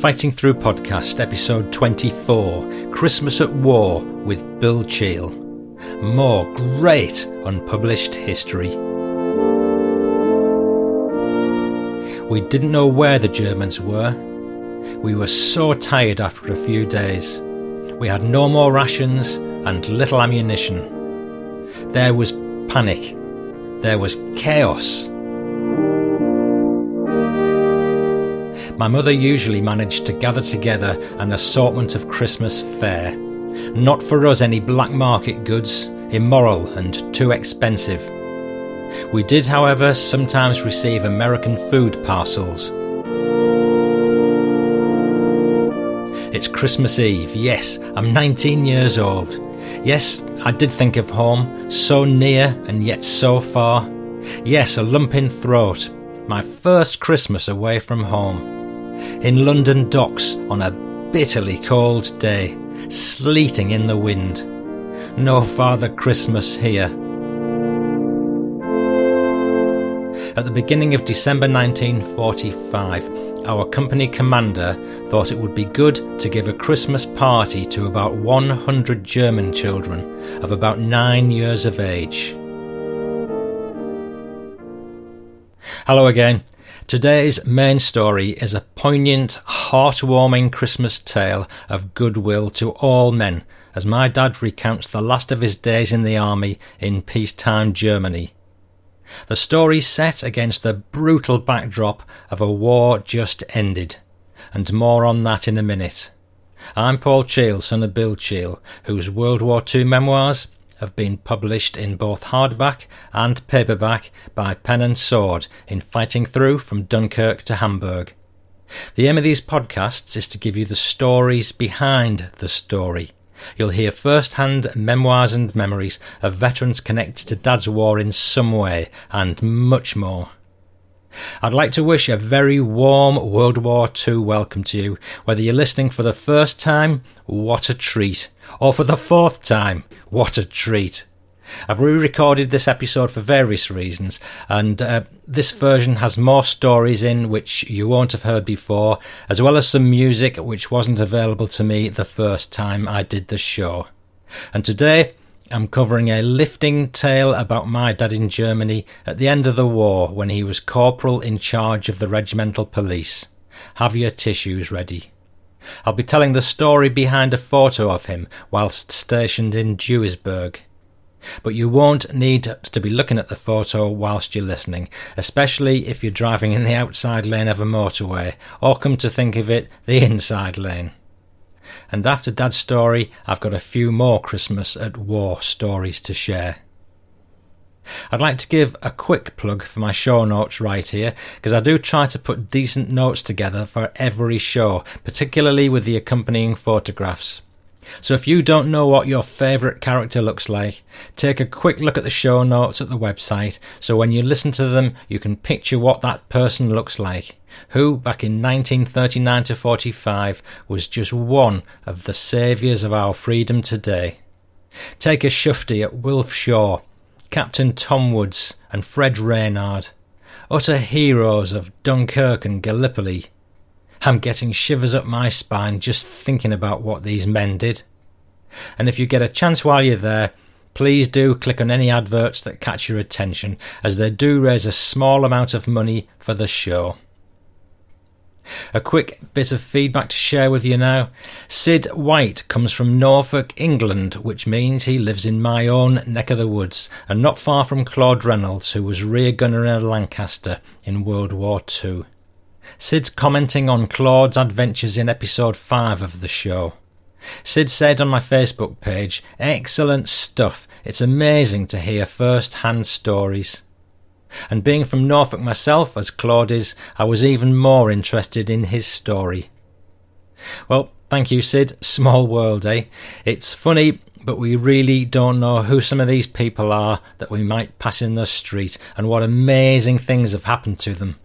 Fighting Through Podcast, episode 24 Christmas at War with Bill Cheall. More great unpublished history. We didn't know where the Germans were. We were so tired after a few days. We had no more rations and little ammunition. There was panic. There was chaos. My mother usually managed to gather together an assortment of Christmas fare. Not for us any black market goods, immoral and too expensive. We did, however, sometimes receive American food parcels. It's Christmas Eve, yes, I'm 19 years old. Yes, I did think of home, so near and yet so far. Yes, a lump in throat, my first Christmas away from home in London docks on a bitterly cold day, sleeting in the wind. No Father Christmas here. At the beginning of December 1945, our company commander thought it would be good to give a Christmas party to about 100 German children of about nine years of age. Hello again. Today's main story is a poignant, heartwarming Christmas tale of goodwill to all men, as my dad recounts the last of his days in the army in peacetime Germany. The story set against the brutal backdrop of a war just ended, and more on that in a minute. I'm Paul Cheall, son of Bill Cheall, whose World War II memoirs have been published in both hardback and paperback by Pen and Sword in Fighting Through from Dunkirk to Hamburg. The aim of these podcasts is to give you the stories behind the story. You'll hear first hand memoirs and memories of veterans connected to Dad's War in some way, and much more. I'd like to wish a very warm World War II welcome to you, whether you're listening for the first time, what a treat, or for the fourth time, what a treat. I've re recorded this episode for various reasons, and uh, this version has more stories in which you won't have heard before, as well as some music which wasn't available to me the first time I did the show. And today, I'm covering a lifting tale about my dad in Germany at the end of the war when he was corporal in charge of the regimental police. Have your tissues ready. I'll be telling the story behind a photo of him whilst stationed in Duisburg. But you won't need to be looking at the photo whilst you're listening, especially if you're driving in the outside lane of a motorway, or come to think of it, the inside lane. And after Dad's story, I've got a few more Christmas at War stories to share. I'd like to give a quick plug for my show notes right here, because I do try to put decent notes together for every show, particularly with the accompanying photographs. So if you don't know what your favourite character looks like, take a quick look at the show notes at the website so when you listen to them you can picture what that person looks like, who back in 1939 to 45 was just one of the saviours of our freedom today. Take a shufti at Wilf Shaw, Captain Tom Woods and Fred Reynard, utter heroes of Dunkirk and Gallipoli I'm getting shivers up my spine just thinking about what these men did. And if you get a chance while you're there, please do click on any adverts that catch your attention, as they do raise a small amount of money for the show. A quick bit of feedback to share with you now. Sid White comes from Norfolk, England, which means he lives in my own neck of the woods, and not far from Claude Reynolds, who was rear gunner in Lancaster in World War II. Sid's commenting on Claude's adventures in episode 5 of the show. Sid said on my Facebook page, Excellent stuff. It's amazing to hear first hand stories. And being from Norfolk myself, as Claude is, I was even more interested in his story. Well, thank you, Sid. Small world, eh? It's funny, but we really don't know who some of these people are that we might pass in the street and what amazing things have happened to them.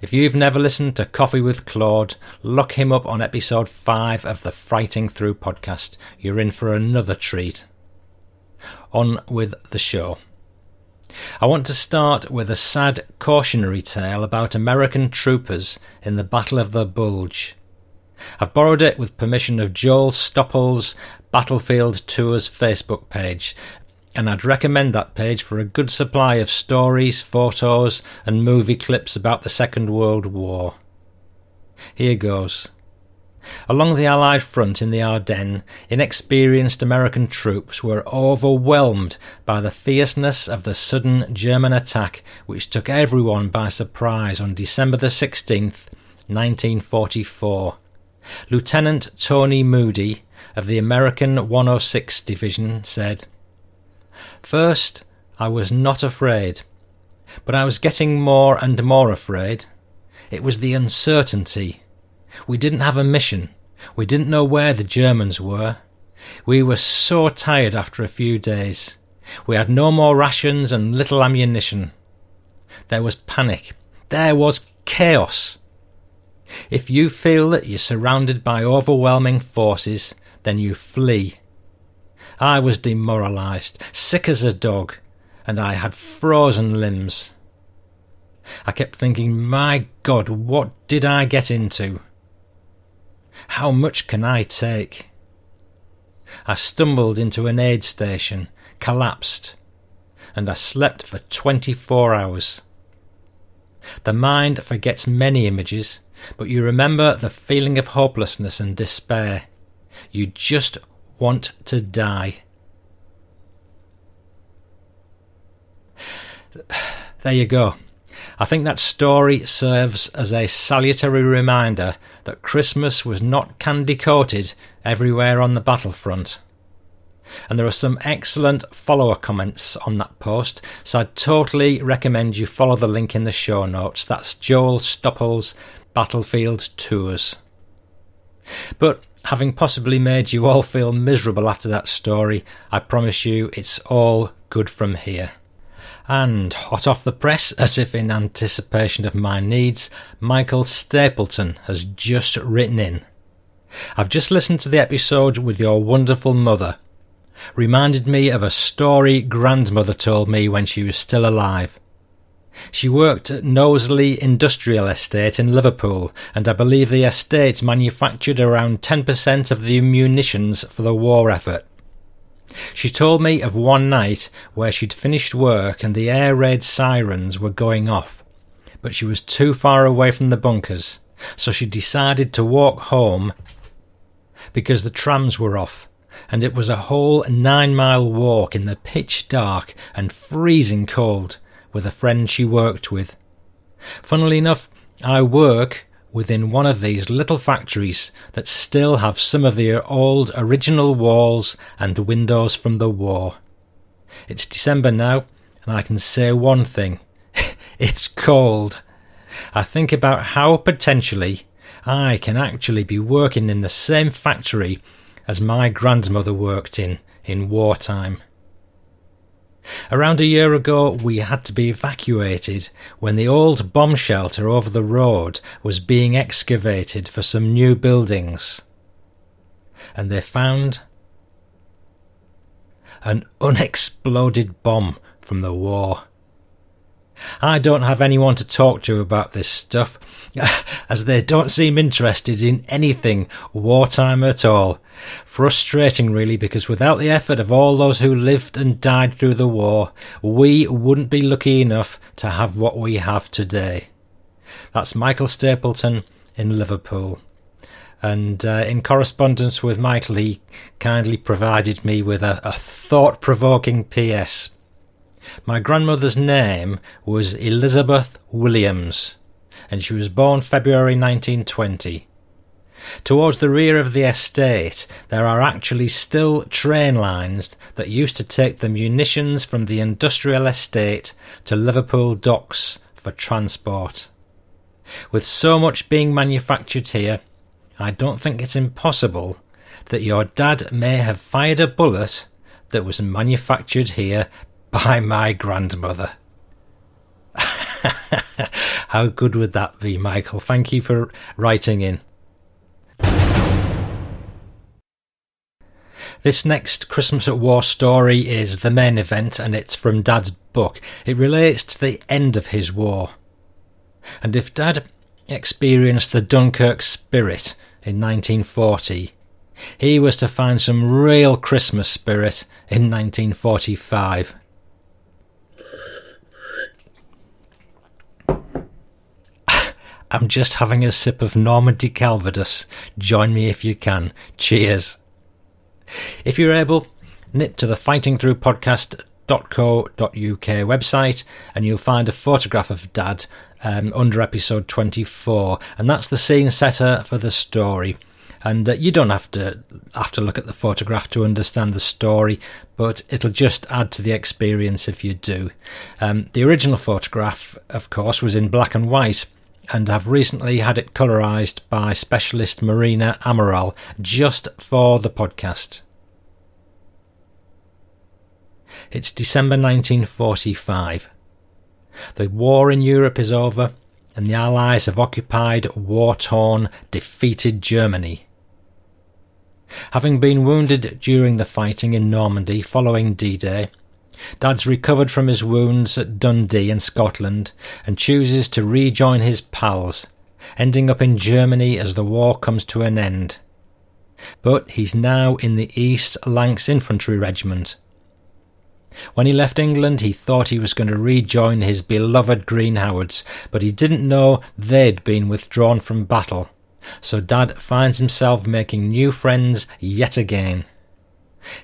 If you've never listened to Coffee with Claude, look him up on episode 5 of the Fighting Through podcast. You're in for another treat. On with the show. I want to start with a sad cautionary tale about American troopers in the Battle of the Bulge. I've borrowed it with permission of Joel Stoppel's Battlefield Tours Facebook page, and I'd recommend that page for a good supply of stories, photos, and movie clips about the Second World War. Here goes. Along the Allied front in the Ardennes, inexperienced American troops were overwhelmed by the fierceness of the sudden German attack which took everyone by surprise on December the 16th, 1944. Lieutenant Tony Moody of the American 106 Division said, First, I was not afraid, but I was getting more and more afraid. It was the uncertainty we didn't have a mission. We didn't know where the Germans were. We were so tired after a few days. We had no more rations and little ammunition. There was panic. There was chaos. If you feel that you're surrounded by overwhelming forces, then you flee. I was demoralized, sick as a dog, and I had frozen limbs. I kept thinking, my God, what did I get into? How much can I take? I stumbled into an aid station, collapsed, and I slept for 24 hours. The mind forgets many images, but you remember the feeling of hopelessness and despair. You just want to die. There you go. I think that story serves as a salutary reminder that Christmas was not candy coated everywhere on the battlefront. And there are some excellent follower comments on that post, so I'd totally recommend you follow the link in the show notes. That's Joel Stoppel's Battlefield Tours. But having possibly made you all feel miserable after that story, I promise you it's all good from here. And hot off the press, as if in anticipation of my needs, Michael Stapleton has just written in. I've just listened to the episode with your wonderful mother. Reminded me of a story grandmother told me when she was still alive. She worked at Knowsley Industrial Estate in Liverpool, and I believe the estate manufactured around 10% of the munitions for the war effort. She told me of one night where she'd finished work and the air raid sirens were going off, but she was too far away from the bunkers, so she decided to walk home because the trams were off, and it was a whole nine mile walk in the pitch dark and freezing cold with a friend she worked with. Funnily enough, I work within one of these little factories that still have some of their old original walls and windows from the war. It's December now, and I can say one thing it's cold. I think about how potentially I can actually be working in the same factory as my grandmother worked in in wartime. Around a year ago, we had to be evacuated when the old bomb shelter over the road was being excavated for some new buildings. And they found an unexploded bomb from the war. I don't have anyone to talk to about this stuff, as they don't seem interested in anything wartime at all. Frustrating, really, because without the effort of all those who lived and died through the war, we wouldn't be lucky enough to have what we have today. That's Michael Stapleton in Liverpool. And uh, in correspondence with Michael, he kindly provided me with a, a thought provoking PS. My grandmother's name was Elizabeth Williams, and she was born February 1920. Towards the rear of the estate, there are actually still train lines that used to take the munitions from the industrial estate to Liverpool docks for transport. With so much being manufactured here, I don't think it's impossible that your dad may have fired a bullet that was manufactured here by my grandmother. How good would that be, Michael? Thank you for writing in. This next Christmas at War story is the main event and it's from Dad's book. It relates to the end of his war. And if Dad experienced the Dunkirk spirit in 1940, he was to find some real Christmas spirit in 1945. I'm just having a sip of Normandy Calvados. Join me if you can. Cheers. If you're able, nip to the Fighting Through podcast.co.uk website and you'll find a photograph of Dad um, under episode 24, and that's the scene setter for the story. And uh, you don't have to have to look at the photograph to understand the story, but it'll just add to the experience if you do. Um, the original photograph, of course, was in black and white, and have recently had it colorized by specialist Marina Amaral just for the podcast. It's December 1945. The war in Europe is over, and the Allies have occupied war torn, defeated Germany. Having been wounded during the fighting in Normandy following D Day, Dad's recovered from his wounds at Dundee in Scotland and chooses to rejoin his pals, ending up in Germany as the war comes to an end. But he's now in the East Lancs Infantry Regiment, when he left England, he thought he was going to rejoin his beloved Green Howards, but he didn't know they'd been withdrawn from battle. So Dad finds himself making new friends yet again.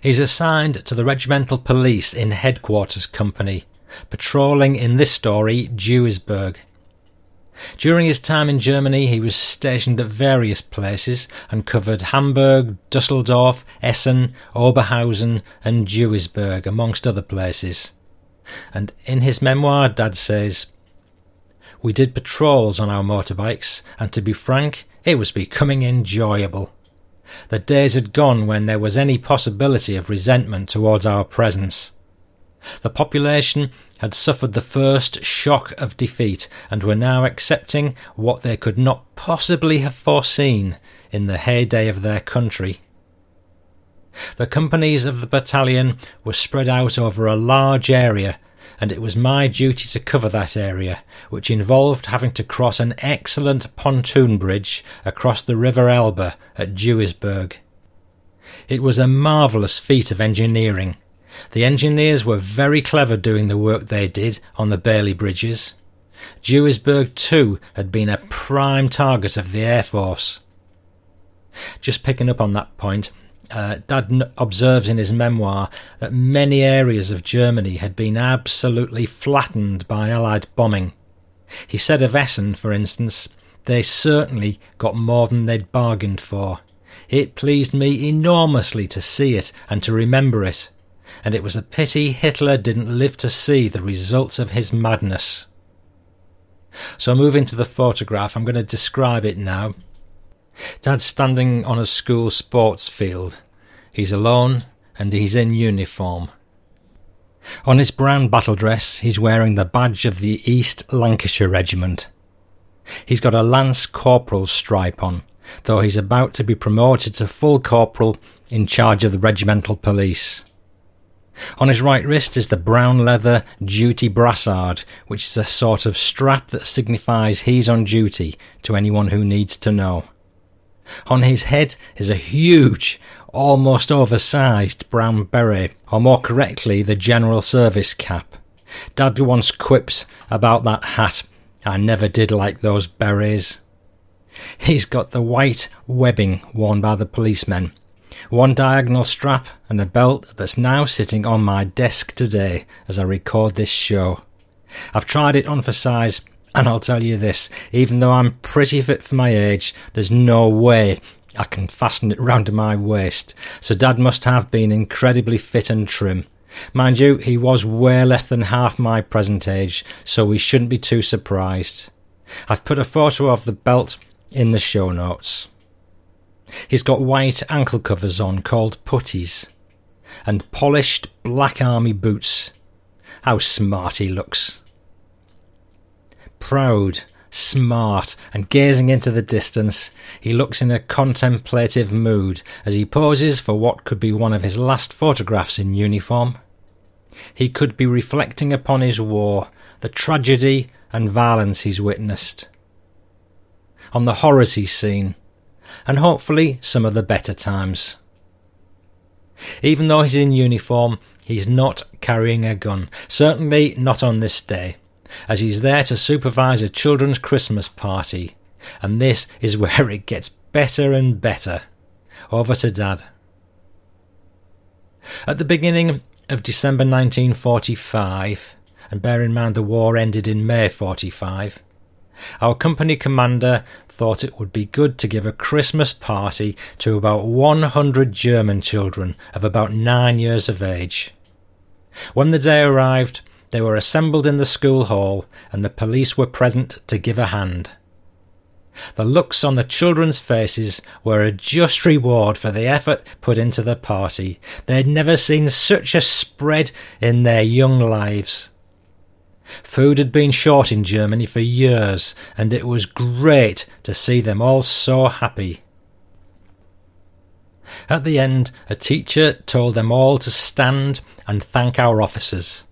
He's assigned to the regimental police in Headquarters Company, patrolling in this story Duisburg. During his time in Germany, he was stationed at various places and covered Hamburg, Dusseldorf, Essen, Oberhausen, and Duisburg, amongst other places. And in his memoir, Dad says, We did patrols on our motorbikes, and to be frank, it was becoming enjoyable. The days had gone when there was any possibility of resentment towards our presence. The population had suffered the first shock of defeat and were now accepting what they could not possibly have foreseen in the heyday of their country. The companies of the battalion were spread out over a large area, and it was my duty to cover that area, which involved having to cross an excellent pontoon bridge across the River Elbe at Duisburg. It was a marvellous feat of engineering, the engineers were very clever doing the work they did on the Bailey bridges. Duisburg, too, had been a prime target of the Air Force. Just picking up on that point, uh, Dad observes in his memoir that many areas of Germany had been absolutely flattened by Allied bombing. He said of Essen, for instance, they certainly got more than they'd bargained for. It pleased me enormously to see it and to remember it and it was a pity Hitler didn't live to see the results of his madness. So, moving to the photograph, I'm going to describe it now. Dad's standing on a school sports field. He's alone and he's in uniform. On his brown battle dress, he's wearing the badge of the East Lancashire Regiment. He's got a Lance Corporal's stripe on, though he's about to be promoted to full corporal in charge of the regimental police. On his right wrist is the brown leather duty brassard, which is a sort of strap that signifies he's on duty to anyone who needs to know. On his head is a huge, almost oversized brown beret, or more correctly, the General Service cap. Dad once quips about that hat. I never did like those berets. He's got the white webbing worn by the policemen, one diagonal strap and a belt that's now sitting on my desk today as I record this show. I've tried it on for size, and I'll tell you this, even though I'm pretty fit for my age, there's no way I can fasten it round my waist, so Dad must have been incredibly fit and trim. Mind you, he was way less than half my present age, so we shouldn't be too surprised. I've put a photo of the belt in the show notes. He's got white ankle covers on called puttees and polished black army boots. How smart he looks. Proud, smart, and gazing into the distance, he looks in a contemplative mood as he poses for what could be one of his last photographs in uniform. He could be reflecting upon his war, the tragedy and violence he's witnessed. On the horrors he's seen, and hopefully some of the better times. Even though he's in uniform, he's not carrying a gun, certainly not on this day, as he's there to supervise a children's Christmas party, and this is where it gets better and better. Over to Dad. At the beginning of December 1945, and bear in mind the war ended in May 45, our company commander thought it would be good to give a Christmas party to about 100 German children of about nine years of age. When the day arrived, they were assembled in the school hall, and the police were present to give a hand. The looks on the children's faces were a just reward for the effort put into the party. They had never seen such a spread in their young lives. Food had been short in Germany for years, and it was great to see them all so happy. At the end, a teacher told them all to stand and thank our officers.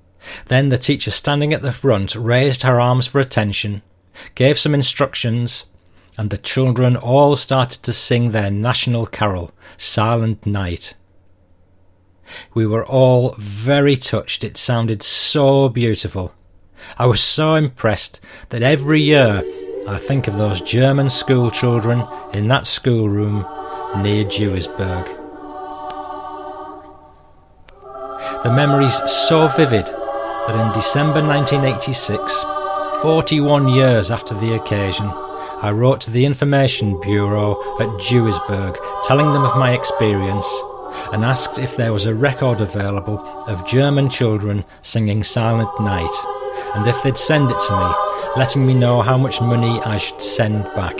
Then the teacher standing at the front raised her arms for attention, gave some instructions, and the children all started to sing their national carol, Silent Night. We were all very touched. It sounded so beautiful. I was so impressed that every year I think of those German school children in that schoolroom near Duisburg. The memory's so vivid that in December 1986, 41 years after the occasion, I wrote to the Information Bureau at Duisburg telling them of my experience and asked if there was a record available of German children singing Silent Night and if they'd send it to me, letting me know how much money I should send back.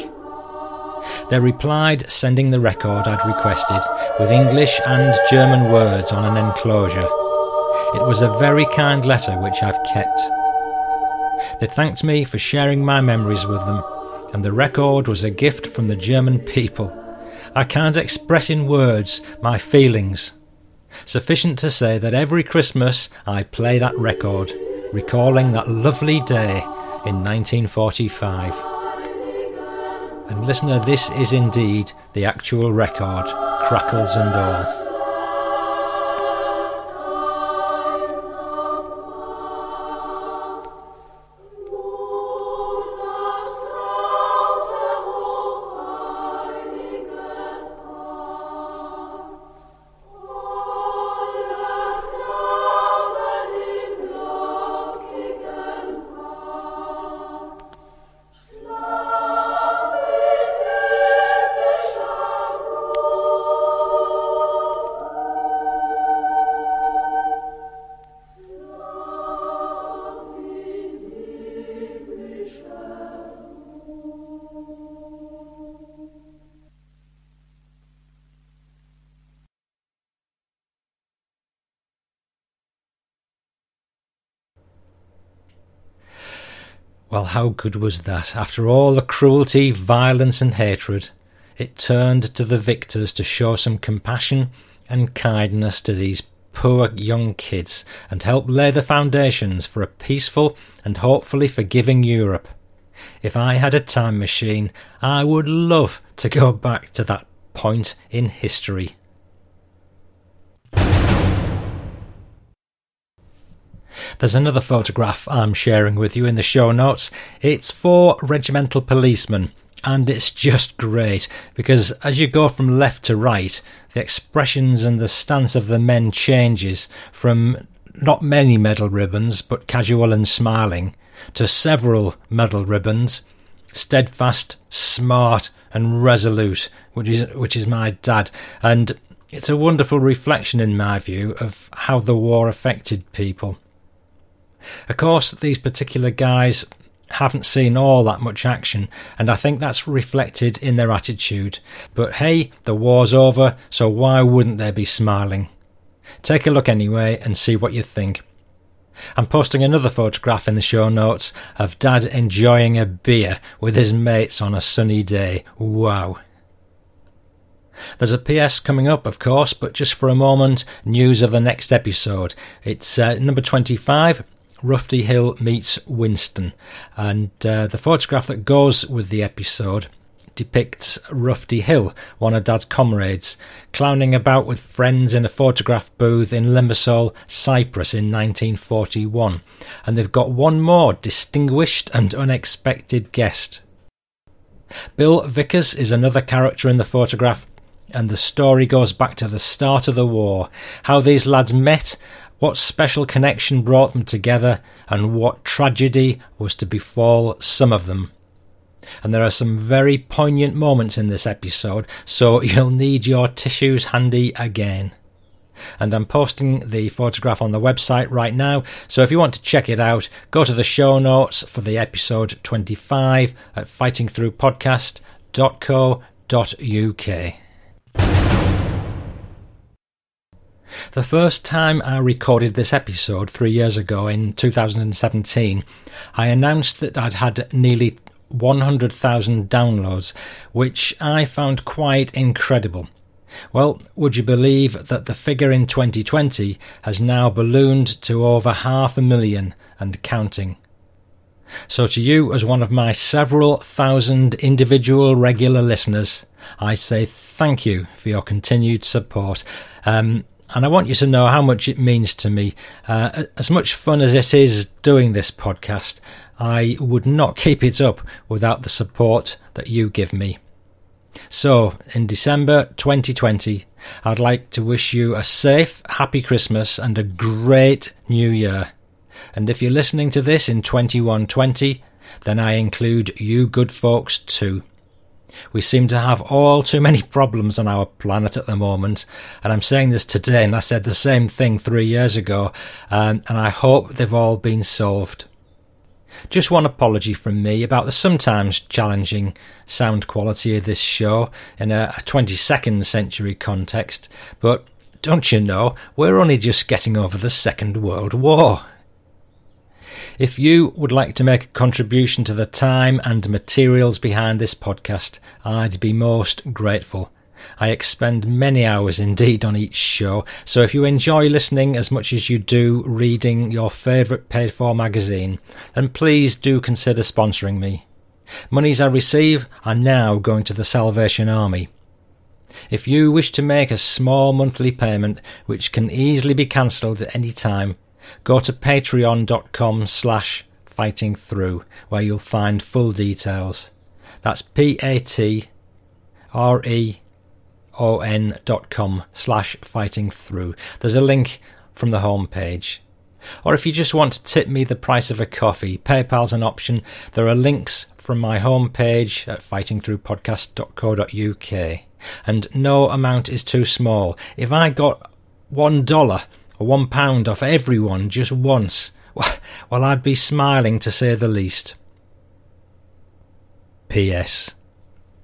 They replied sending the record I'd requested with English and German words on an enclosure. It was a very kind letter which I've kept. They thanked me for sharing my memories with them, and the record was a gift from the German people. I can't express in words my feelings. Sufficient to say that every Christmas I play that record recalling that lovely day in 1945. And listener, this is indeed the actual record, crackles and all. Well, how good was that? After all the cruelty, violence, and hatred, it turned to the victors to show some compassion and kindness to these poor young kids and help lay the foundations for a peaceful and hopefully forgiving Europe. If I had a time machine, I would love to go back to that point in history. There's another photograph I'm sharing with you in the show notes. It's for regimental policemen, and it's just great because as you go from left to right, the expressions and the stance of the men changes from not many medal ribbons, but casual and smiling, to several medal ribbons, steadfast, smart, and resolute, which is which is my dad, and it's a wonderful reflection, in my view, of how the war affected people. Of course, these particular guys haven't seen all that much action, and I think that's reflected in their attitude. But hey, the war's over, so why wouldn't they be smiling? Take a look anyway and see what you think. I'm posting another photograph in the show notes of Dad enjoying a beer with his mates on a sunny day. Wow. There's a PS coming up, of course, but just for a moment, news of the next episode. It's uh, number 25 Rufty Hill meets Winston. And uh, the photograph that goes with the episode depicts Rufty Hill, one of Dad's comrades, clowning about with friends in a photograph booth in Limassol, Cyprus in 1941. And they've got one more distinguished and unexpected guest. Bill Vickers is another character in the photograph, and the story goes back to the start of the war, how these lads met, what special connection brought them together, and what tragedy was to befall some of them. And there are some very poignant moments in this episode, so you'll need your tissues handy again. And I'm posting the photograph on the website right now, so if you want to check it out, go to the show notes for the episode 25 at fightingthroughpodcast.co.uk. The first time I recorded this episode three years ago in 2017, I announced that I'd had nearly 100,000 downloads, which I found quite incredible. Well, would you believe that the figure in 2020 has now ballooned to over half a million and counting? So, to you, as one of my several thousand individual regular listeners, I say thank you for your continued support. Um, and I want you to know how much it means to me. Uh, as much fun as it is doing this podcast, I would not keep it up without the support that you give me. So, in December 2020, I'd like to wish you a safe, happy Christmas and a great new year. And if you're listening to this in 2120, then I include you good folks too. We seem to have all too many problems on our planet at the moment, and I'm saying this today, and I said the same thing three years ago, um, and I hope they've all been solved. Just one apology from me about the sometimes challenging sound quality of this show in a 22nd century context, but don't you know, we're only just getting over the Second World War. If you would like to make a contribution to the time and materials behind this podcast, I'd be most grateful. I expend many hours indeed on each show, so if you enjoy listening as much as you do reading your favourite paid for magazine, then please do consider sponsoring me. Monies I receive are now going to the Salvation Army. If you wish to make a small monthly payment, which can easily be cancelled at any time, go to patreon.com slash fighting through where you'll find full details. That's P-A-T-R-E on.com slash fighting through. There's a link from the homepage. Or if you just want to tip me the price of a coffee, PayPal's an option. There are links from my homepage at fightingthroughpodcast.co.uk. And no amount is too small. If I got one dollar or one pound off everyone just once, well, I'd be smiling to say the least. P.S.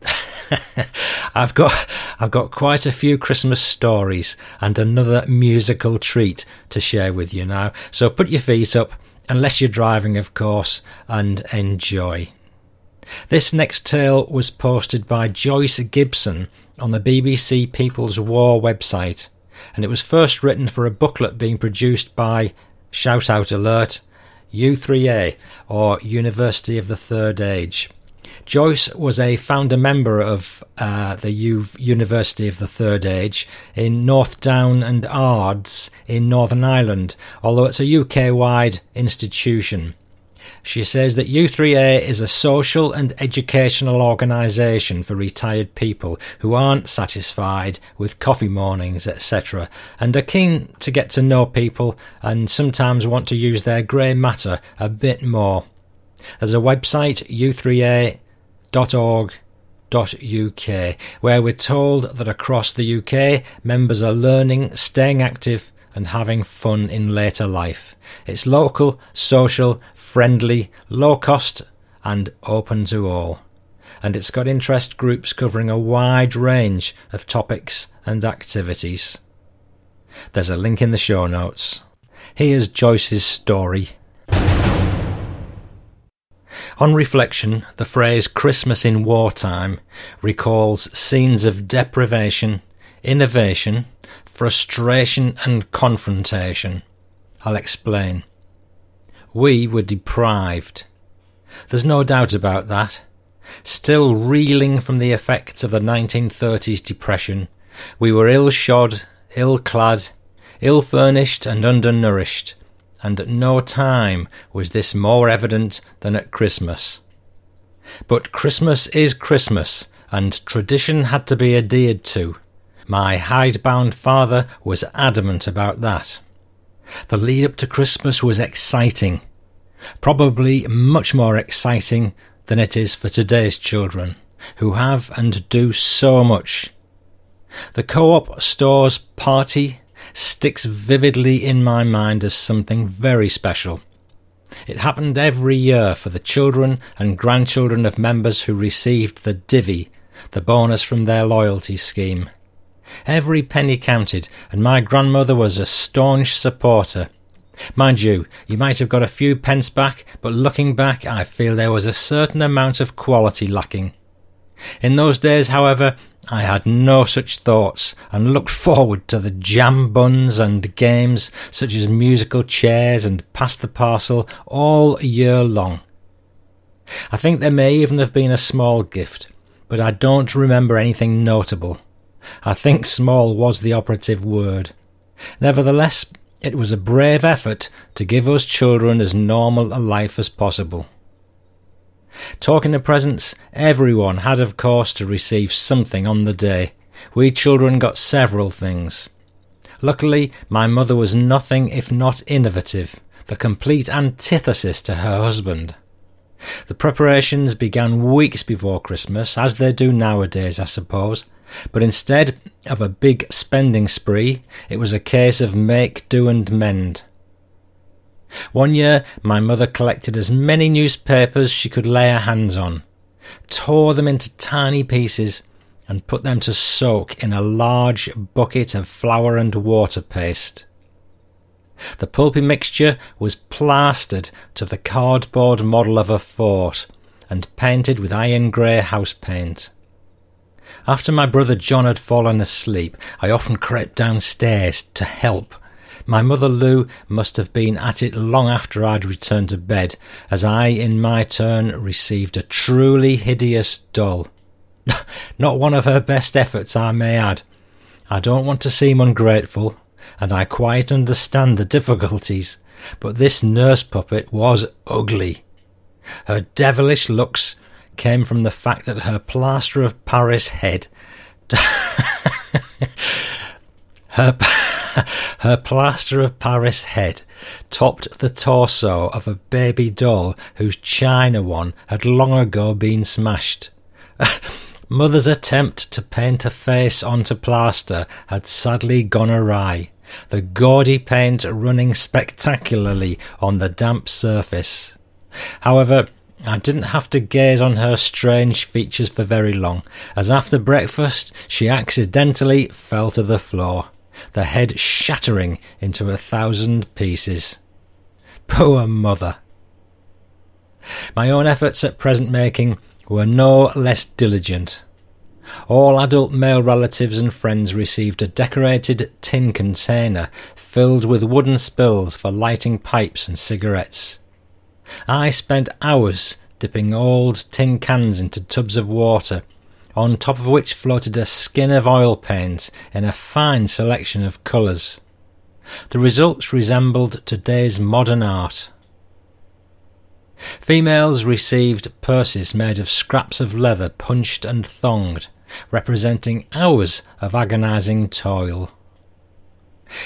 I've got I've got quite a few Christmas stories and another musical treat to share with you now. So put your feet up, unless you're driving, of course, and enjoy. This next tale was posted by Joyce Gibson on the BBC People's War website, and it was first written for a booklet being produced by Shout Out Alert U3A or University of the Third Age. Joyce was a founder member of uh, the U- University of the Third Age in North Down and Ards in Northern Ireland, although it's a UK wide institution. She says that U3A is a social and educational organisation for retired people who aren't satisfied with coffee mornings, etc., and are keen to get to know people and sometimes want to use their grey matter a bit more. There's a website, u3a uk, where we're told that across the UK, members are learning, staying active, and having fun in later life. It's local, social, friendly, low cost, and open to all. And it's got interest groups covering a wide range of topics and activities. There's a link in the show notes. Here's Joyce's story. On reflection, the phrase Christmas in wartime recalls scenes of deprivation, innovation, frustration, and confrontation. I'll explain. We were deprived. There's no doubt about that. Still reeling from the effects of the 1930s depression, we were ill shod, ill clad, ill furnished, and undernourished, and at no time was this more evident than at Christmas. But Christmas is Christmas, and tradition had to be adhered to. My hidebound father was adamant about that. The lead up to Christmas was exciting, probably much more exciting than it is for today's children, who have and do so much. The co op store's party sticks vividly in my mind as something very special. It happened every year for the children and grandchildren of members who received the divvy, the bonus from their loyalty scheme. Every penny counted, and my grandmother was a staunch supporter. Mind you, you might have got a few pence back, but looking back, I feel there was a certain amount of quality lacking. In those days, however, I had no such thoughts and looked forward to the jam buns and games such as musical chairs and pass the parcel all year long. I think there may even have been a small gift, but I don't remember anything notable. I think small was the operative word. Nevertheless, it was a brave effort to give us children as normal a life as possible. Talking of presents, everyone had, of course, to receive something on the day. We children got several things. Luckily, my mother was nothing if not innovative, the complete antithesis to her husband. The preparations began weeks before Christmas, as they do nowadays, I suppose, but instead of a big spending spree, it was a case of make, do, and mend. One year, my mother collected as many newspapers she could lay her hands on, tore them into tiny pieces, and put them to soak in a large bucket of flour and water paste. The pulpy mixture was plastered to the cardboard model of a fort and painted with iron grey house paint. After my brother John had fallen asleep, I often crept downstairs to help my mother Lou must have been at it long after I'd returned to bed, as I, in my turn, received a truly hideous doll. Not one of her best efforts, I may add. I don't want to seem ungrateful, and I quite understand the difficulties, but this nurse puppet was ugly. Her devilish looks came from the fact that her plaster of Paris head. her. her plaster of Paris head topped the torso of a baby doll whose china one had long ago been smashed. Mother's attempt to paint a face onto plaster had sadly gone awry, the gaudy paint running spectacularly on the damp surface. However, I didn't have to gaze on her strange features for very long, as after breakfast she accidentally fell to the floor the head shattering into a thousand pieces. Poor mother! My own efforts at present making were no less diligent. All adult male relatives and friends received a decorated tin container filled with wooden spills for lighting pipes and cigarettes. I spent hours dipping old tin cans into tubs of water on top of which floated a skin of oil paint in a fine selection of colours. The results resembled today's modern art. Females received purses made of scraps of leather punched and thonged, representing hours of agonizing toil.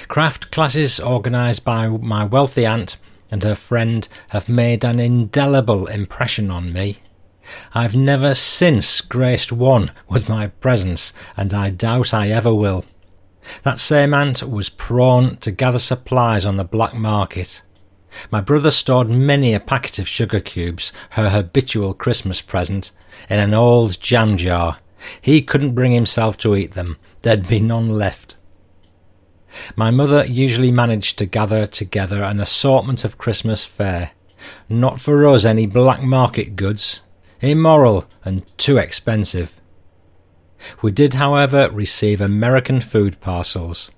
Craft classes organised by my wealthy aunt and her friend have made an indelible impression on me. I've never since graced one with my presence, and I doubt I ever will. That same aunt was prone to gather supplies on the black market. My brother stored many a packet of sugar cubes, her habitual Christmas present, in an old jam jar. He couldn't bring himself to eat them. There'd be none left. My mother usually managed to gather together an assortment of Christmas fare. Not for us any black market goods, immoral, and too expensive. We did, however, receive American food parcels.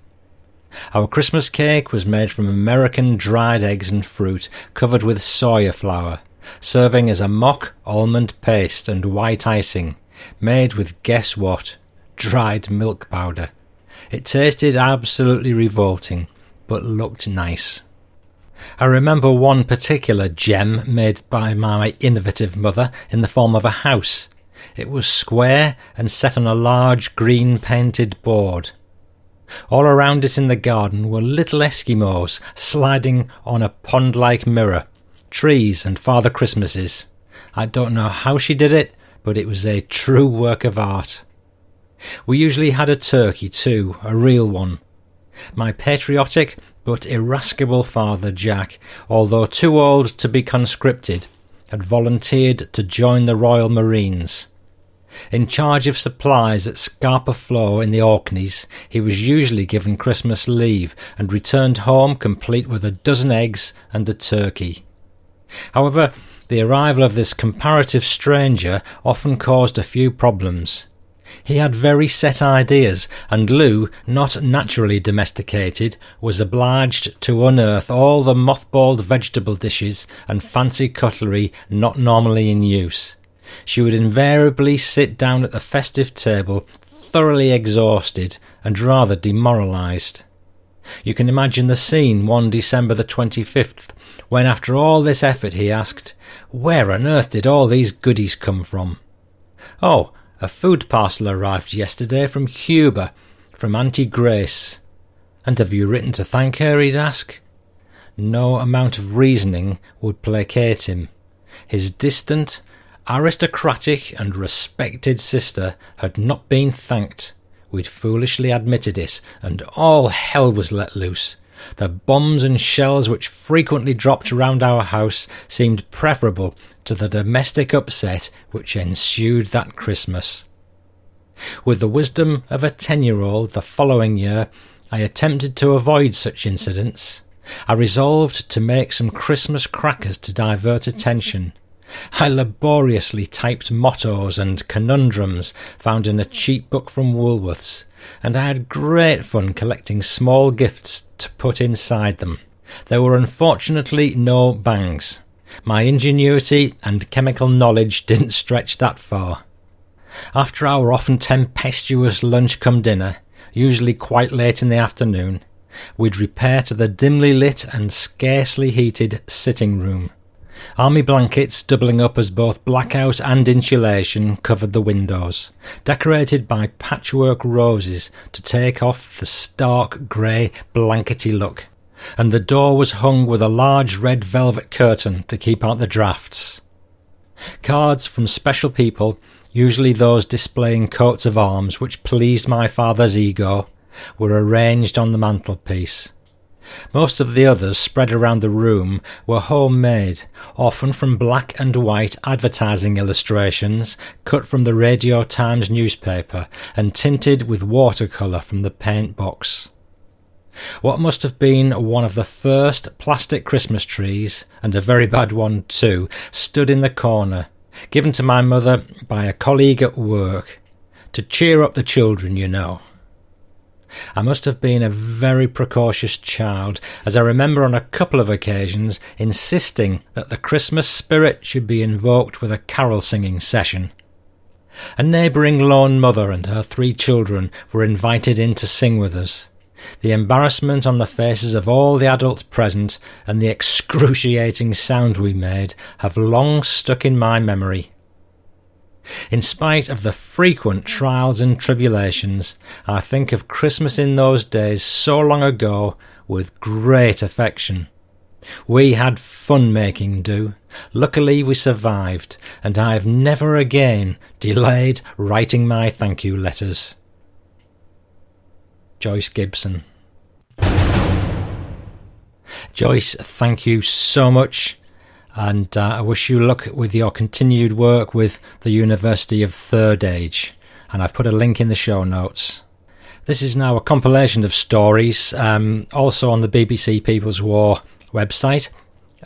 Our Christmas cake was made from American dried eggs and fruit covered with soya flour, serving as a mock almond paste and white icing, made with guess what? Dried milk powder. It tasted absolutely revolting, but looked nice. I remember one particular gem made by my innovative mother in the form of a house. It was square and set on a large green painted board. All around it in the garden were little Eskimos sliding on a pond like mirror, trees and Father Christmases. I don't know how she did it, but it was a true work of art. We usually had a turkey too, a real one. My patriotic but irascible father, Jack, although too old to be conscripted, had volunteered to join the Royal Marines. In charge of supplies at Scapa Flow in the Orkneys, he was usually given Christmas leave and returned home complete with a dozen eggs and a turkey. However, the arrival of this comparative stranger often caused a few problems. He had very set ideas, and Lou, not naturally domesticated, was obliged to unearth all the mothballed vegetable dishes and fancy cutlery not normally in use. She would invariably sit down at the festive table thoroughly exhausted and rather demoralized. You can imagine the scene one December the 25th, when after all this effort he asked, Where on earth did all these goodies come from? Oh, a food parcel arrived yesterday from Cuba, from Auntie Grace. And have you written to thank her? he'd ask. No amount of reasoning would placate him. His distant, aristocratic, and respected sister had not been thanked. We'd foolishly admitted it, and all hell was let loose. The bombs and shells which frequently dropped around our house seemed preferable to the domestic upset which ensued that Christmas. With the wisdom of a ten year old the following year, I attempted to avoid such incidents. I resolved to make some Christmas crackers to divert attention. I laboriously typed mottos and conundrums found in a cheap book from Woolworths, and I had great fun collecting small gifts to put inside them. There were unfortunately no bangs. My ingenuity and chemical knowledge didn't stretch that far. After our often tempestuous lunch come dinner, usually quite late in the afternoon, we'd repair to the dimly lit and scarcely heated sitting room. Army blankets, doubling up as both blackout and insulation, covered the windows, decorated by patchwork roses to take off the stark grey blankety look, and the door was hung with a large red velvet curtain to keep out the draughts. Cards from special people, usually those displaying coats of arms which pleased my father's ego, were arranged on the mantelpiece. Most of the others spread around the room were homemade, often from black and white advertising illustrations cut from the Radio Times newspaper and tinted with watercolour from the paint box. What must have been one of the first plastic Christmas trees, and a very bad one too, stood in the corner, given to my mother by a colleague at work, to cheer up the children, you know. I must have been a very precocious child, as I remember on a couple of occasions insisting that the Christmas spirit should be invoked with a carol singing session. A neighbouring lone mother and her three children were invited in to sing with us. The embarrassment on the faces of all the adults present and the excruciating sound we made have long stuck in my memory. In spite of the frequent trials and tribulations, I think of Christmas in those days so long ago with great affection. We had fun making do. Luckily, we survived, and I have never again delayed writing my thank you letters. Joyce Gibson. Joyce, thank you so much and uh, I wish you luck with your continued work with the University of Third Age. And I've put a link in the show notes. This is now a compilation of stories, um, also on the BBC People's War website,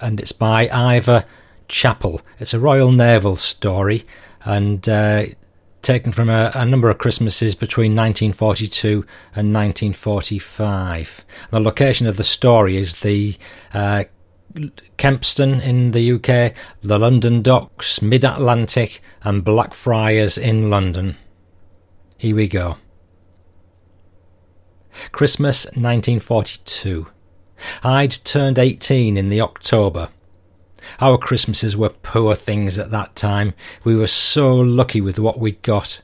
and it's by Ivor Chappell. It's a Royal Naval story, and uh, taken from a, a, number of Christmases between 1942 and 1945. The location of the story is the uh, Kempston in the UK, the London Docks, Mid Atlantic, and Blackfriars in London. Here we go. Christmas 1942. I'd turned 18 in the October. Our Christmases were poor things at that time. We were so lucky with what we'd got.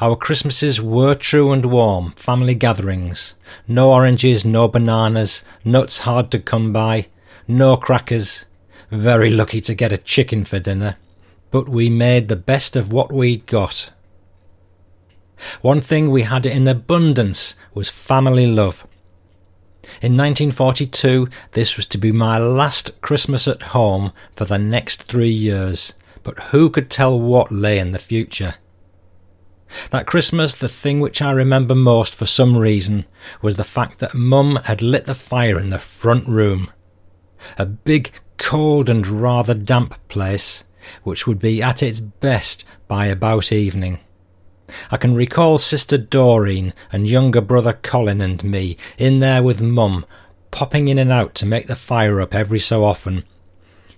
Our Christmases were true and warm, family gatherings. No oranges, no bananas, nuts hard to come by, no crackers. Very lucky to get a chicken for dinner. But we made the best of what we'd got. One thing we had in abundance was family love. In 1942, this was to be my last Christmas at home for the next three years, but who could tell what lay in the future? That Christmas, the thing which I remember most for some reason was the fact that Mum had lit the fire in the front room. A big, cold, and rather damp place, which would be at its best by about evening. I can recall Sister Doreen and younger brother Colin and me in there with Mum, popping in and out to make the fire up every so often.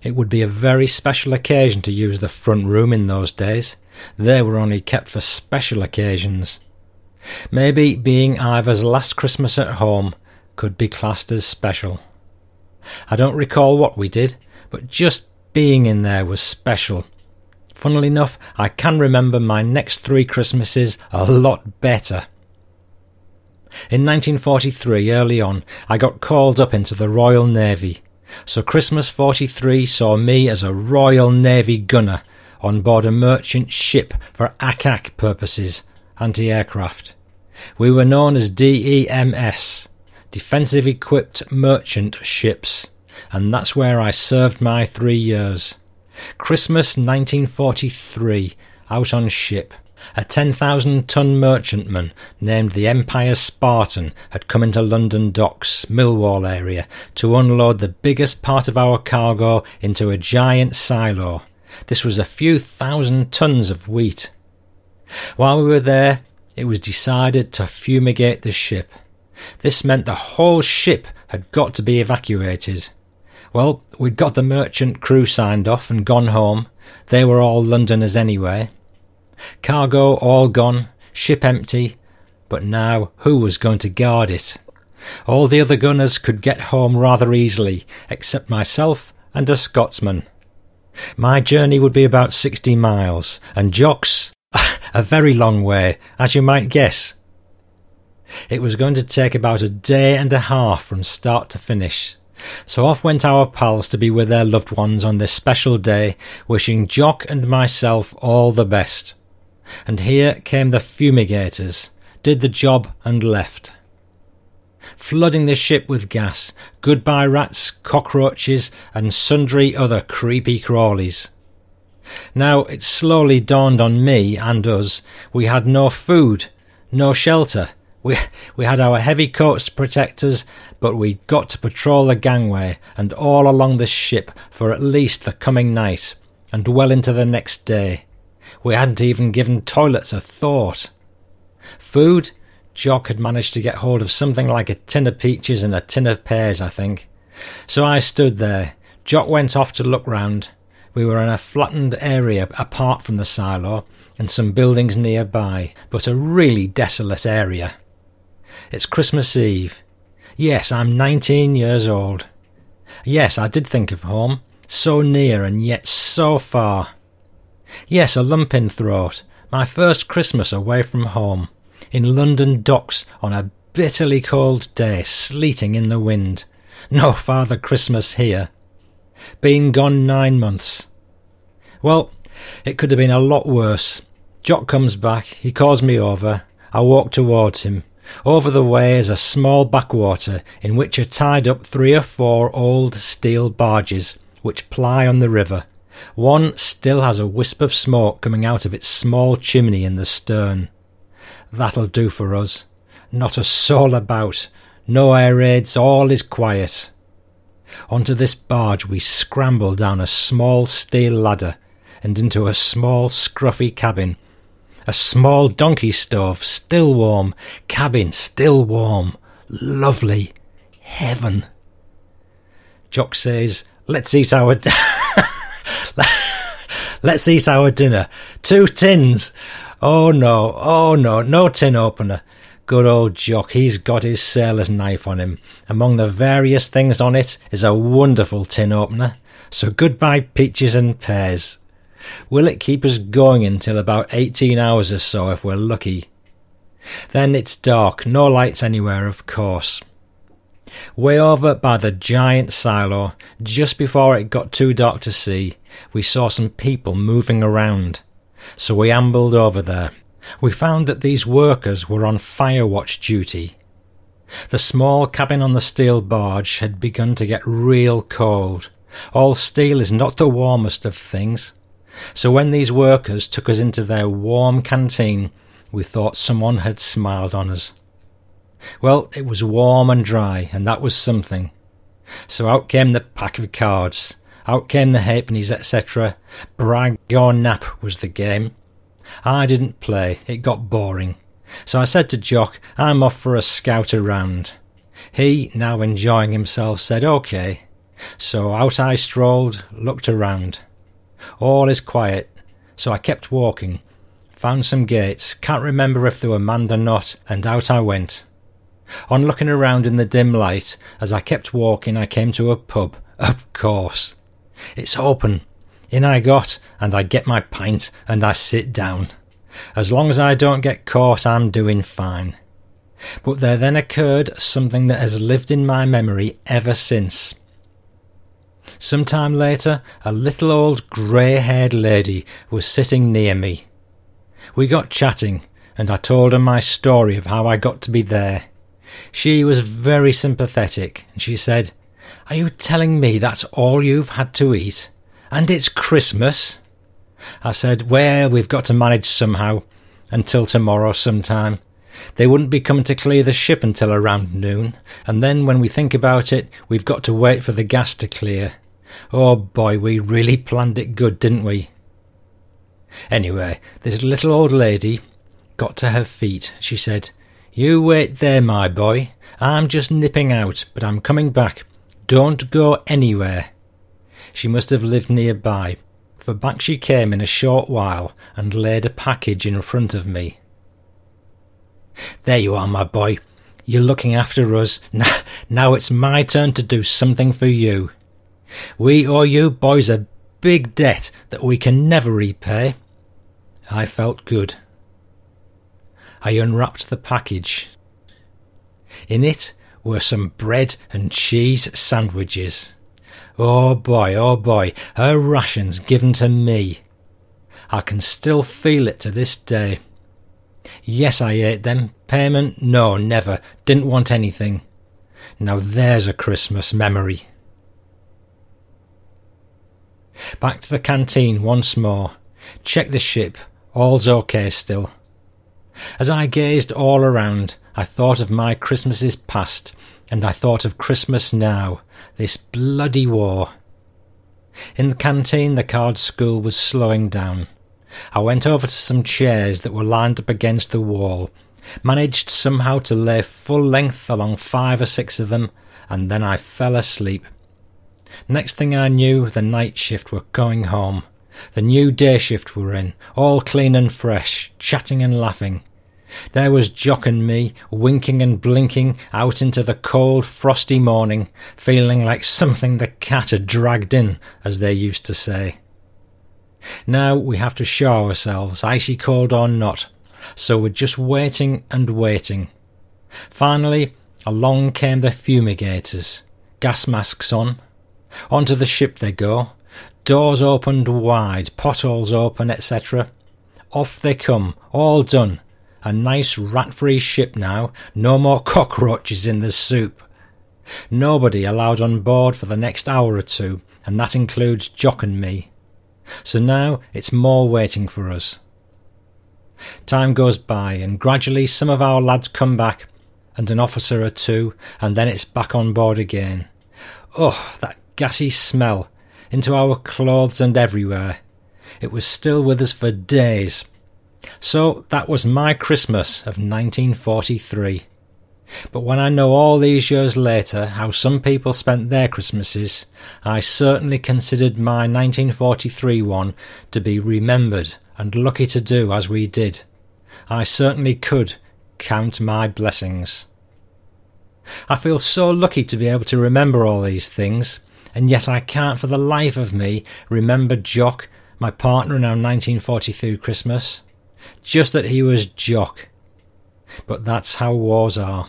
It would be a very special occasion to use the front room in those days. They were only kept for special occasions. Maybe being Ivor's last Christmas at home could be classed as special. I don't recall what we did, but just being in there was special. Funnily enough, I can remember my next three Christmases a lot better. In 1943, early on, I got called up into the Royal Navy. So Christmas 43 saw me as a Royal Navy gunner on board a merchant ship for ack-ack purposes, anti-aircraft. We were known as DEMS, Defensive Equipped Merchant Ships, and that's where I served my three years. Christmas 1943, out on ship. A 10,000 ton merchantman named the Empire Spartan had come into London docks, Millwall area, to unload the biggest part of our cargo into a giant silo. This was a few thousand tons of wheat. While we were there, it was decided to fumigate the ship. This meant the whole ship had got to be evacuated. Well, we'd got the merchant crew signed off and gone home. They were all Londoners anyway. Cargo all gone, ship empty, but now who was going to guard it? All the other gunners could get home rather easily, except myself and a Scotsman. My journey would be about sixty miles, and Jock's a very long way, as you might guess. It was going to take about a day and a half from start to finish, so off went our pals to be with their loved ones on this special day, wishing Jock and myself all the best. And here came the fumigators, did the job and left. Flooding the ship with gas, goodbye rats, cockroaches, and sundry other creepy crawlies. Now it slowly dawned on me and us we had no food, no shelter, we, we had our heavy coats to protect us, but we'd got to patrol the gangway and all along the ship for at least the coming night, and well into the next day. We hadn't even given toilets a thought. Food? Jock had managed to get hold of something like a tin of peaches and a tin of pears, I think. So I stood there. Jock went off to look round. We were in a flattened area apart from the silo, and some buildings nearby, but a really desolate area. It's Christmas Eve. Yes, I'm 19 years old. Yes, I did think of home. So near and yet so far. Yes, a lump in throat. My first Christmas away from home. In London docks on a bitterly cold day, sleeting in the wind. No Father Christmas here. Been gone nine months. Well, it could have been a lot worse. Jock comes back, he calls me over. I walk towards him. Over the way is a small backwater in which are tied up three or four old steel barges which ply on the river. One still has a wisp of smoke coming out of its small chimney in the stern. That'll do for us. Not a soul about, no air raids, all is quiet. Onto this barge we scramble down a small steel ladder and into a small scruffy cabin a small donkey stove, still warm. Cabin, still warm. Lovely. Heaven. Jock says, Let's eat our. D- Let's eat our dinner. Two tins. Oh no, oh no, no tin opener. Good old Jock, he's got his sailor's knife on him. Among the various things on it is a wonderful tin opener. So goodbye peaches and pears. Will it keep us going until about 18 hours or so if we're lucky? Then it's dark, no lights anywhere, of course. Way over by the giant silo, just before it got too dark to see, we saw some people moving around. So we ambled over there. We found that these workers were on fire watch duty. The small cabin on the steel barge had begun to get real cold. All steel is not the warmest of things. So when these workers took us into their warm canteen, we thought someone had smiled on us. Well, it was warm and dry, and that was something. So out came the pack of cards, out came the halfpennies, etc. Brag or nap was the game. I didn't play, it got boring. So I said to Jock, I'm off for a scout around. He, now enjoying himself, said OK. So out I strolled, looked around. All is quiet, so I kept walking. Found some gates, can't remember if they were manned or not, and out I went. On looking around in the dim light, as I kept walking, I came to a pub. Of course. It's open. In I got, and I get my pint, and I sit down. As long as I don't get caught, I'm doing fine. But there then occurred something that has lived in my memory ever since. Some time later, a little old grey haired lady was sitting near me. We got chatting, and I told her my story of how I got to be there. She was very sympathetic, and she said, Are you telling me that's all you've had to eat? And it's Christmas? I said, Well, we've got to manage somehow, until tomorrow sometime. They wouldn't be coming to clear the ship until around noon, and then when we think about it, we've got to wait for the gas to clear. Oh boy, we really planned it good, didn't we? Anyway, this little old lady got to her feet. She said, You wait there, my boy. I'm just nipping out, but I'm coming back. Don't go anywhere. She must have lived nearby, for back she came in a short while and laid a package in front of me. There you are, my boy. You're looking after us. Now it's my turn to do something for you. We owe you boys a big debt that we can never repay. I felt good. I unwrapped the package. In it were some bread and cheese sandwiches. Oh boy, oh boy, her rations given to me. I can still feel it to this day. Yes, I ate them. Payment? No, never. Didn't want anything. Now there's a Christmas memory. Back to the canteen once more. Check the ship. All's okay still. As I gazed all around, I thought of my Christmases past, and I thought of Christmas now, this bloody war. In the canteen, the card school was slowing down. I went over to some chairs that were lined up against the wall, managed somehow to lay full length along five or six of them, and then I fell asleep. Next thing I knew, the night shift were going home. The new day shift were in, all clean and fresh, chatting and laughing. There was Jock and me, winking and blinking out into the cold, frosty morning, feeling like something the cat had dragged in, as they used to say. Now we have to show ourselves, icy cold or not, so we're just waiting and waiting. Finally, along came the fumigators, gas masks on, Onto the ship they go, doors opened wide, potholes open, etc. Off they come, all done. A nice rat free ship now, no more cockroaches in the soup. Nobody allowed on board for the next hour or two, and that includes Jock and me. So now it's more waiting for us. Time goes by, and gradually some of our lads come back, and an officer or two, and then it's back on board again. Oh, that gassy smell into our clothes and everywhere. It was still with us for days. So that was my Christmas of 1943. But when I know all these years later how some people spent their Christmases, I certainly considered my 1943 one to be remembered and lucky to do as we did. I certainly could count my blessings. I feel so lucky to be able to remember all these things, and yet I can't for the life of me remember Jock, my partner in our 1943 Christmas. Just that he was Jock. But that's how wars are.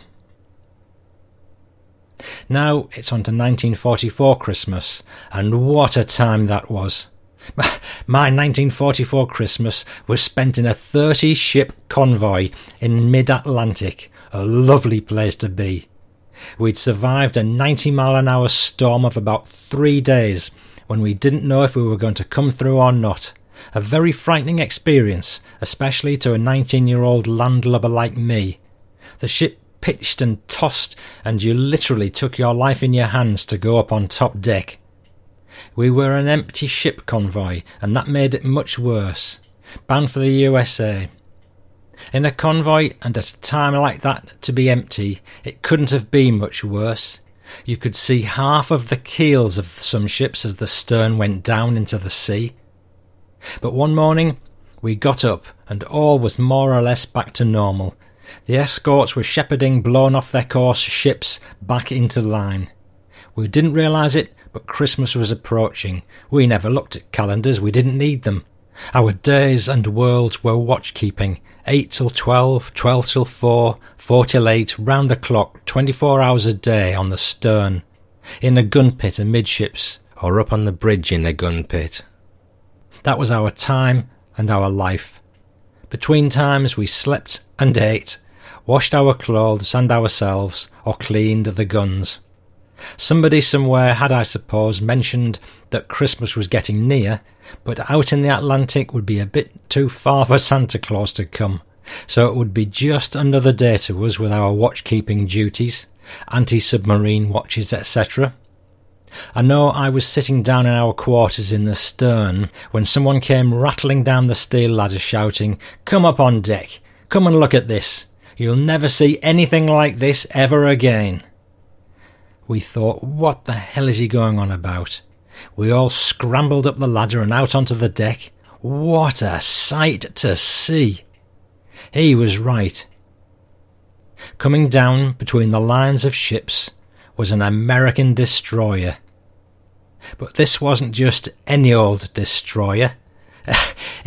Now it's on to 1944 Christmas, and what a time that was! My 1944 Christmas was spent in a 30 ship convoy in mid Atlantic, a lovely place to be. We'd survived a 90 mile an hour storm of about three days when we didn't know if we were going to come through or not. A very frightening experience, especially to a 19 year old landlubber like me. The ship pitched and tossed, and you literally took your life in your hands to go up on top deck. We were an empty ship convoy, and that made it much worse. Bound for the USA. In a convoy, and at a time like that to be empty, it couldn't have been much worse. You could see half of the keels of some ships as the stern went down into the sea. But one morning, we got up, and all was more or less back to normal, the escorts were shepherding blown off their course ships back into line. We didn't realise it, but Christmas was approaching. We never looked at calendars, we didn't need them. Our days and worlds were watch keeping. Eight till twelve, twelve till four, four till eight, round the clock, twenty four hours a day on the stern. In a gun pit amidships, or up on the bridge in a gun pit. That was our time and our life. Between times we slept and ate, washed our clothes and ourselves, or cleaned the guns. Somebody somewhere had, I suppose, mentioned that Christmas was getting near, but out in the Atlantic would be a bit too far for Santa Claus to come, so it would be just another day to us with our watch-keeping duties, anti-submarine watches, etc. I know I was sitting down in our quarters in the stern when someone came rattling down the steel ladder shouting, Come up on deck! Come and look at this! You'll never see anything like this ever again! We thought, What the hell is he going on about? We all scrambled up the ladder and out onto the deck. What a sight to see! He was right. Coming down between the lines of ships, was an American destroyer. But this wasn't just any old destroyer.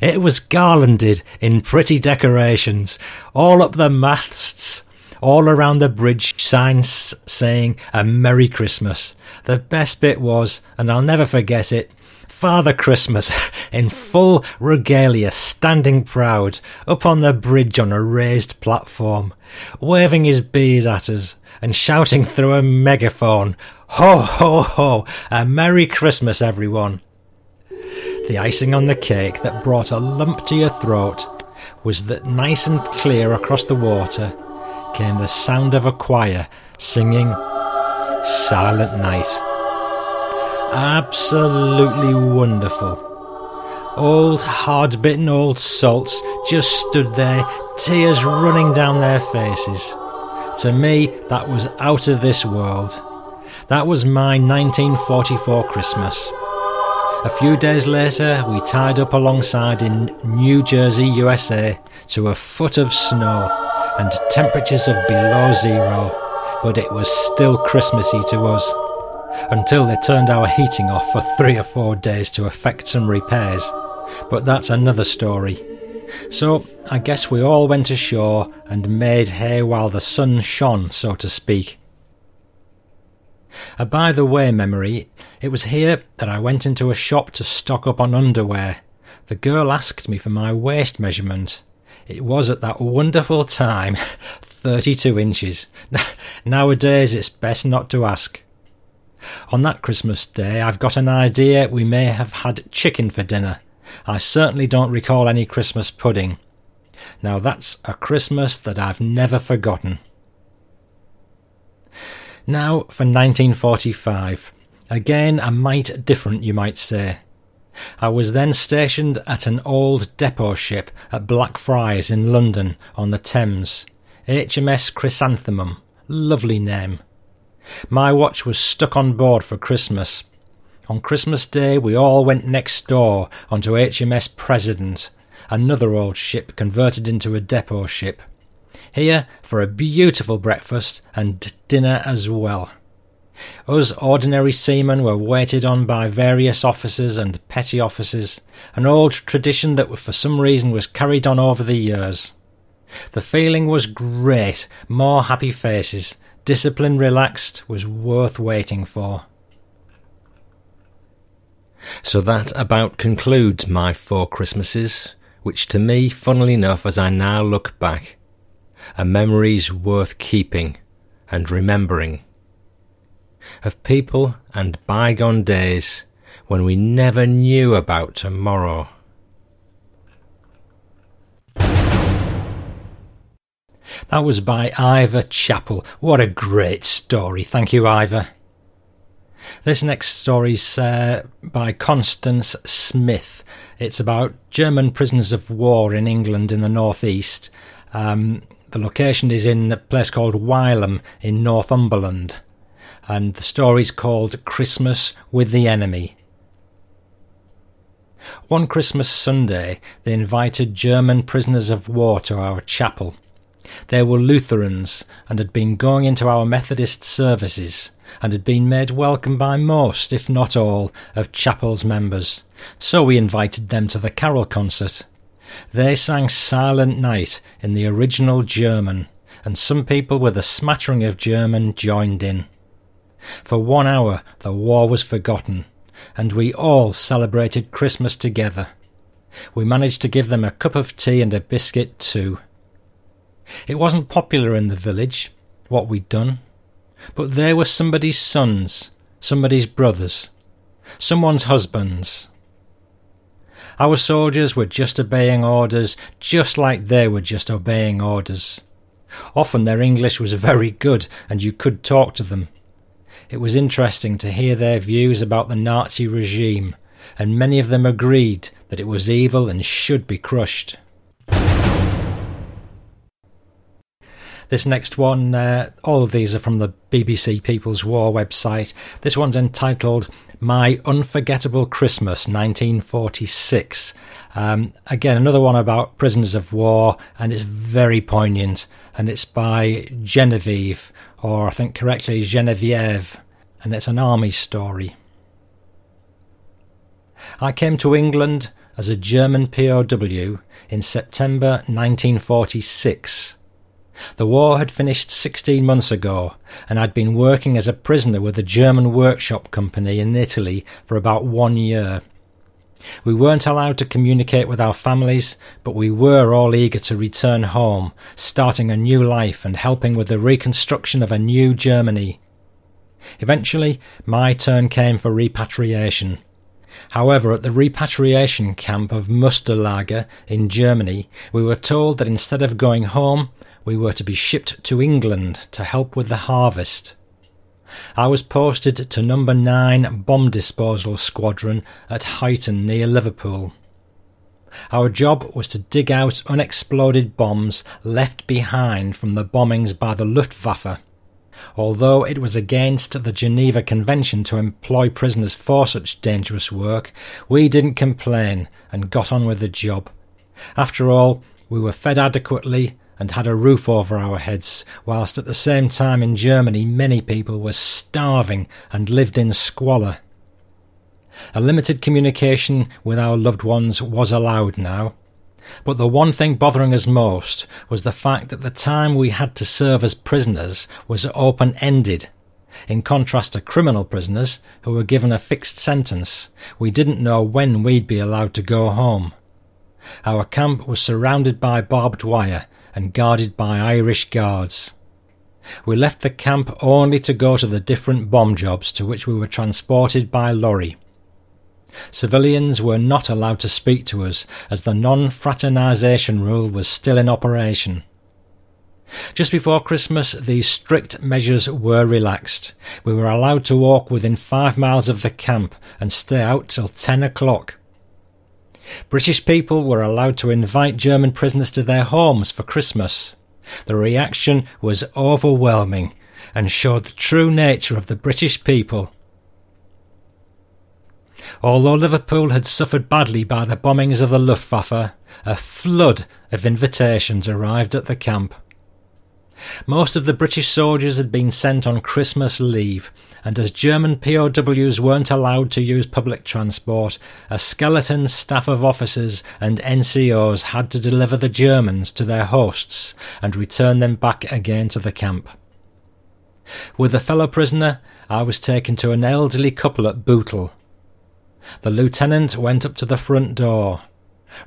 it was garlanded in pretty decorations, all up the masts, all around the bridge, signs saying a Merry Christmas. The best bit was, and I'll never forget it, Father Christmas in full regalia, standing proud up on the bridge on a raised platform, waving his beard at us and shouting through a megaphone, Ho, ho, ho! A Merry Christmas, everyone! The icing on the cake that brought a lump to your throat was that nice and clear across the water came the sound of a choir singing Silent Night absolutely wonderful. Old hard bitten old salts just stood there, tears running down their faces. To me, that was out of this world. That was my 1944 Christmas. A few days later, we tied up alongside in New Jersey, USA, to a foot of snow and temperatures of below zero, but it was still Christmassy to us until they turned our heating off for three or four days to effect some repairs. But that's another story. So I guess we all went ashore and made hay while the sun shone, so to speak. A by the way memory, it was here that I went into a shop to stock up on underwear. The girl asked me for my waist measurement. It was at that wonderful time 32 inches. Nowadays it's best not to ask. On that Christmas day, I've got an idea we may have had chicken for dinner. I certainly don't recall any Christmas pudding. Now that's a Christmas that I've never forgotten. Now for 1945. Again, a mite different, you might say. I was then stationed at an old depot ship at Blackfriars in London on the Thames. HMS Chrysanthemum. Lovely name. My watch was stuck on board for Christmas. On Christmas Day, we all went next door onto HMS President, another old ship converted into a depot ship. Here for a beautiful breakfast and dinner as well. Us ordinary seamen were waited on by various officers and petty officers, an old tradition that for some reason was carried on over the years. The feeling was great, more happy faces, discipline relaxed, was worth waiting for. So that about concludes my four Christmases, which to me, funnily enough, as I now look back, are memories worth keeping and remembering of people and bygone days when we never knew about tomorrow. That was by Ivor Chappell. What a great story. Thank you, Ivor. This next story is uh, by Constance Smith. It's about German prisoners of war in England in the northeast. Um, the location is in a place called Wylam in Northumberland and the story's called Christmas with the Enemy. One Christmas Sunday, they invited German prisoners of war to our chapel. They were Lutherans and had been going into our Methodist services and had been made welcome by most, if not all, of chapel's members. So we invited them to the carol concert. They sang Silent Night in the original German, and some people with a smattering of German joined in. For one hour the war was forgotten, and we all celebrated Christmas together. We managed to give them a cup of tea and a biscuit too. It wasn't popular in the village, what we'd done, but they were somebody's sons, somebody's brothers, someone's husbands. Our soldiers were just obeying orders, just like they were just obeying orders. Often their English was very good, and you could talk to them. It was interesting to hear their views about the Nazi regime, and many of them agreed that it was evil and should be crushed. This next one, uh, all of these are from the BBC People's War website. This one's entitled My Unforgettable Christmas 1946. Um, again, another one about prisoners of war, and it's very poignant, and it's by Genevieve, or I think correctly Genevieve, and it's an army story. I came to England as a German POW in September 1946. The war had finished 16 months ago, and I'd been working as a prisoner with a German workshop company in Italy for about one year. We weren't allowed to communicate with our families, but we were all eager to return home, starting a new life and helping with the reconstruction of a new Germany. Eventually, my turn came for repatriation. However, at the repatriation camp of Munsterlager in Germany, we were told that instead of going home, we were to be shipped to England to help with the harvest. I was posted to Number 9 Bomb Disposal Squadron at Huyton near Liverpool. Our job was to dig out unexploded bombs left behind from the bombings by the Luftwaffe. Although it was against the Geneva Convention to employ prisoners for such dangerous work, we didn't complain and got on with the job. After all, we were fed adequately and had a roof over our heads, whilst at the same time in Germany many people were starving and lived in squalor. A limited communication with our loved ones was allowed now, but the one thing bothering us most was the fact that the time we had to serve as prisoners was open ended. In contrast to criminal prisoners who were given a fixed sentence, we didn't know when we'd be allowed to go home. Our camp was surrounded by barbed wire and guarded by Irish guards. We left the camp only to go to the different bomb jobs to which we were transported by lorry. Civilians were not allowed to speak to us as the non fraternisation rule was still in operation. Just before Christmas, these strict measures were relaxed. We were allowed to walk within five miles of the camp and stay out till ten o'clock. British people were allowed to invite German prisoners to their homes for Christmas. The reaction was overwhelming and showed the true nature of the British people. Although Liverpool had suffered badly by the bombings of the Luftwaffe, a flood of invitations arrived at the camp. Most of the British soldiers had been sent on Christmas leave, and as German POWs weren't allowed to use public transport, a skeleton staff of officers and NCOs had to deliver the Germans to their hosts and return them back again to the camp. With a fellow prisoner, I was taken to an elderly couple at Bootle. The lieutenant went up to the front door,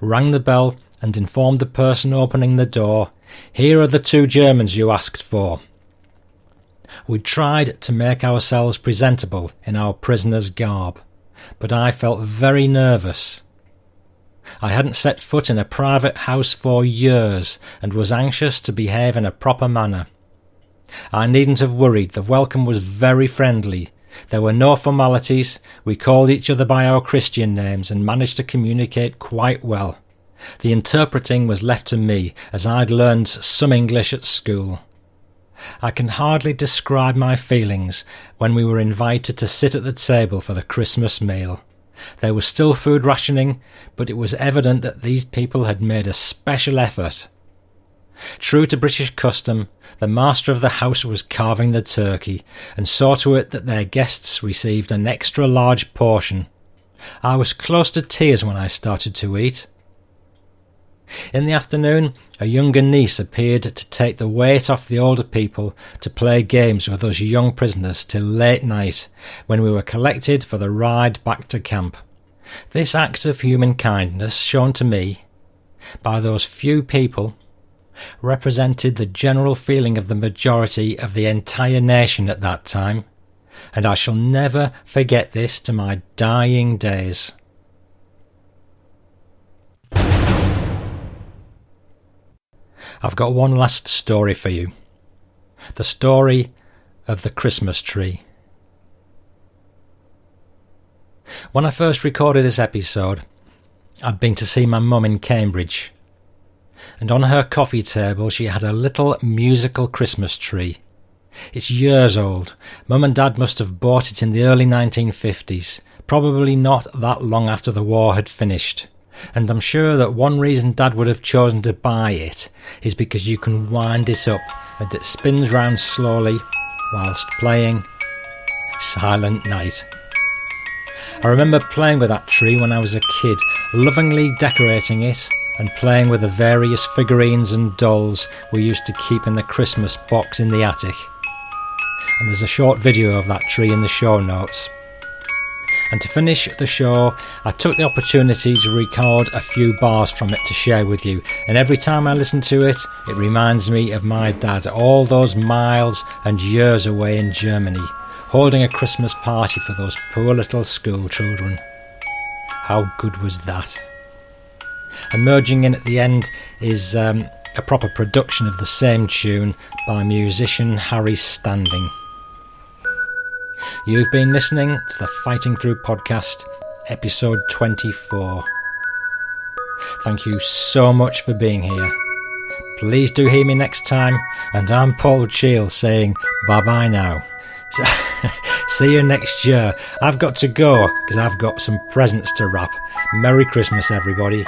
rang the bell, and informed the person opening the door, Here are the two Germans you asked for. We tried to make ourselves presentable in our prisoner's garb, but I felt very nervous. I hadn't set foot in a private house for years and was anxious to behave in a proper manner. I needn't have worried, the welcome was very friendly. There were no formalities, we called each other by our Christian names and managed to communicate quite well. The interpreting was left to me, as I'd learned some English at school. I can hardly describe my feelings when we were invited to sit at the table for the Christmas meal. There was still food rationing, but it was evident that these people had made a special effort. True to British custom, the master of the house was carving the turkey, and saw to it that their guests received an extra large portion. I was close to tears when I started to eat. In the afternoon, a younger niece appeared to take the weight off the older people to play games with us young prisoners till late night, when we were collected for the ride back to camp. This act of human kindness, shown to me by those few people, represented the general feeling of the majority of the entire nation at that time, and I shall never forget this to my dying days. I've got one last story for you. The story of the Christmas tree. When I first recorded this episode, I'd been to see my mum in Cambridge, and on her coffee table she had a little musical Christmas tree. It's years old. Mum and Dad must have bought it in the early 1950s, probably not that long after the war had finished and I'm sure that one reason Dad would have chosen to buy it is because you can wind it up and it spins round slowly whilst playing Silent Night. I remember playing with that tree when I was a kid, lovingly decorating it and playing with the various figurines and dolls we used to keep in the Christmas box in the attic. And there's a short video of that tree in the show notes. And to finish the show, I took the opportunity to record a few bars from it to share with you. And every time I listen to it, it reminds me of my dad, all those miles and years away in Germany, holding a Christmas party for those poor little school children. How good was that? And merging in at the end is um, a proper production of the same tune by musician Harry Standing. You've been listening to the Fighting Through podcast, episode 24. Thank you so much for being here. Please do hear me next time, and I'm Paul Cheall saying bye bye now. See you next year. I've got to go because I've got some presents to wrap. Merry Christmas, everybody.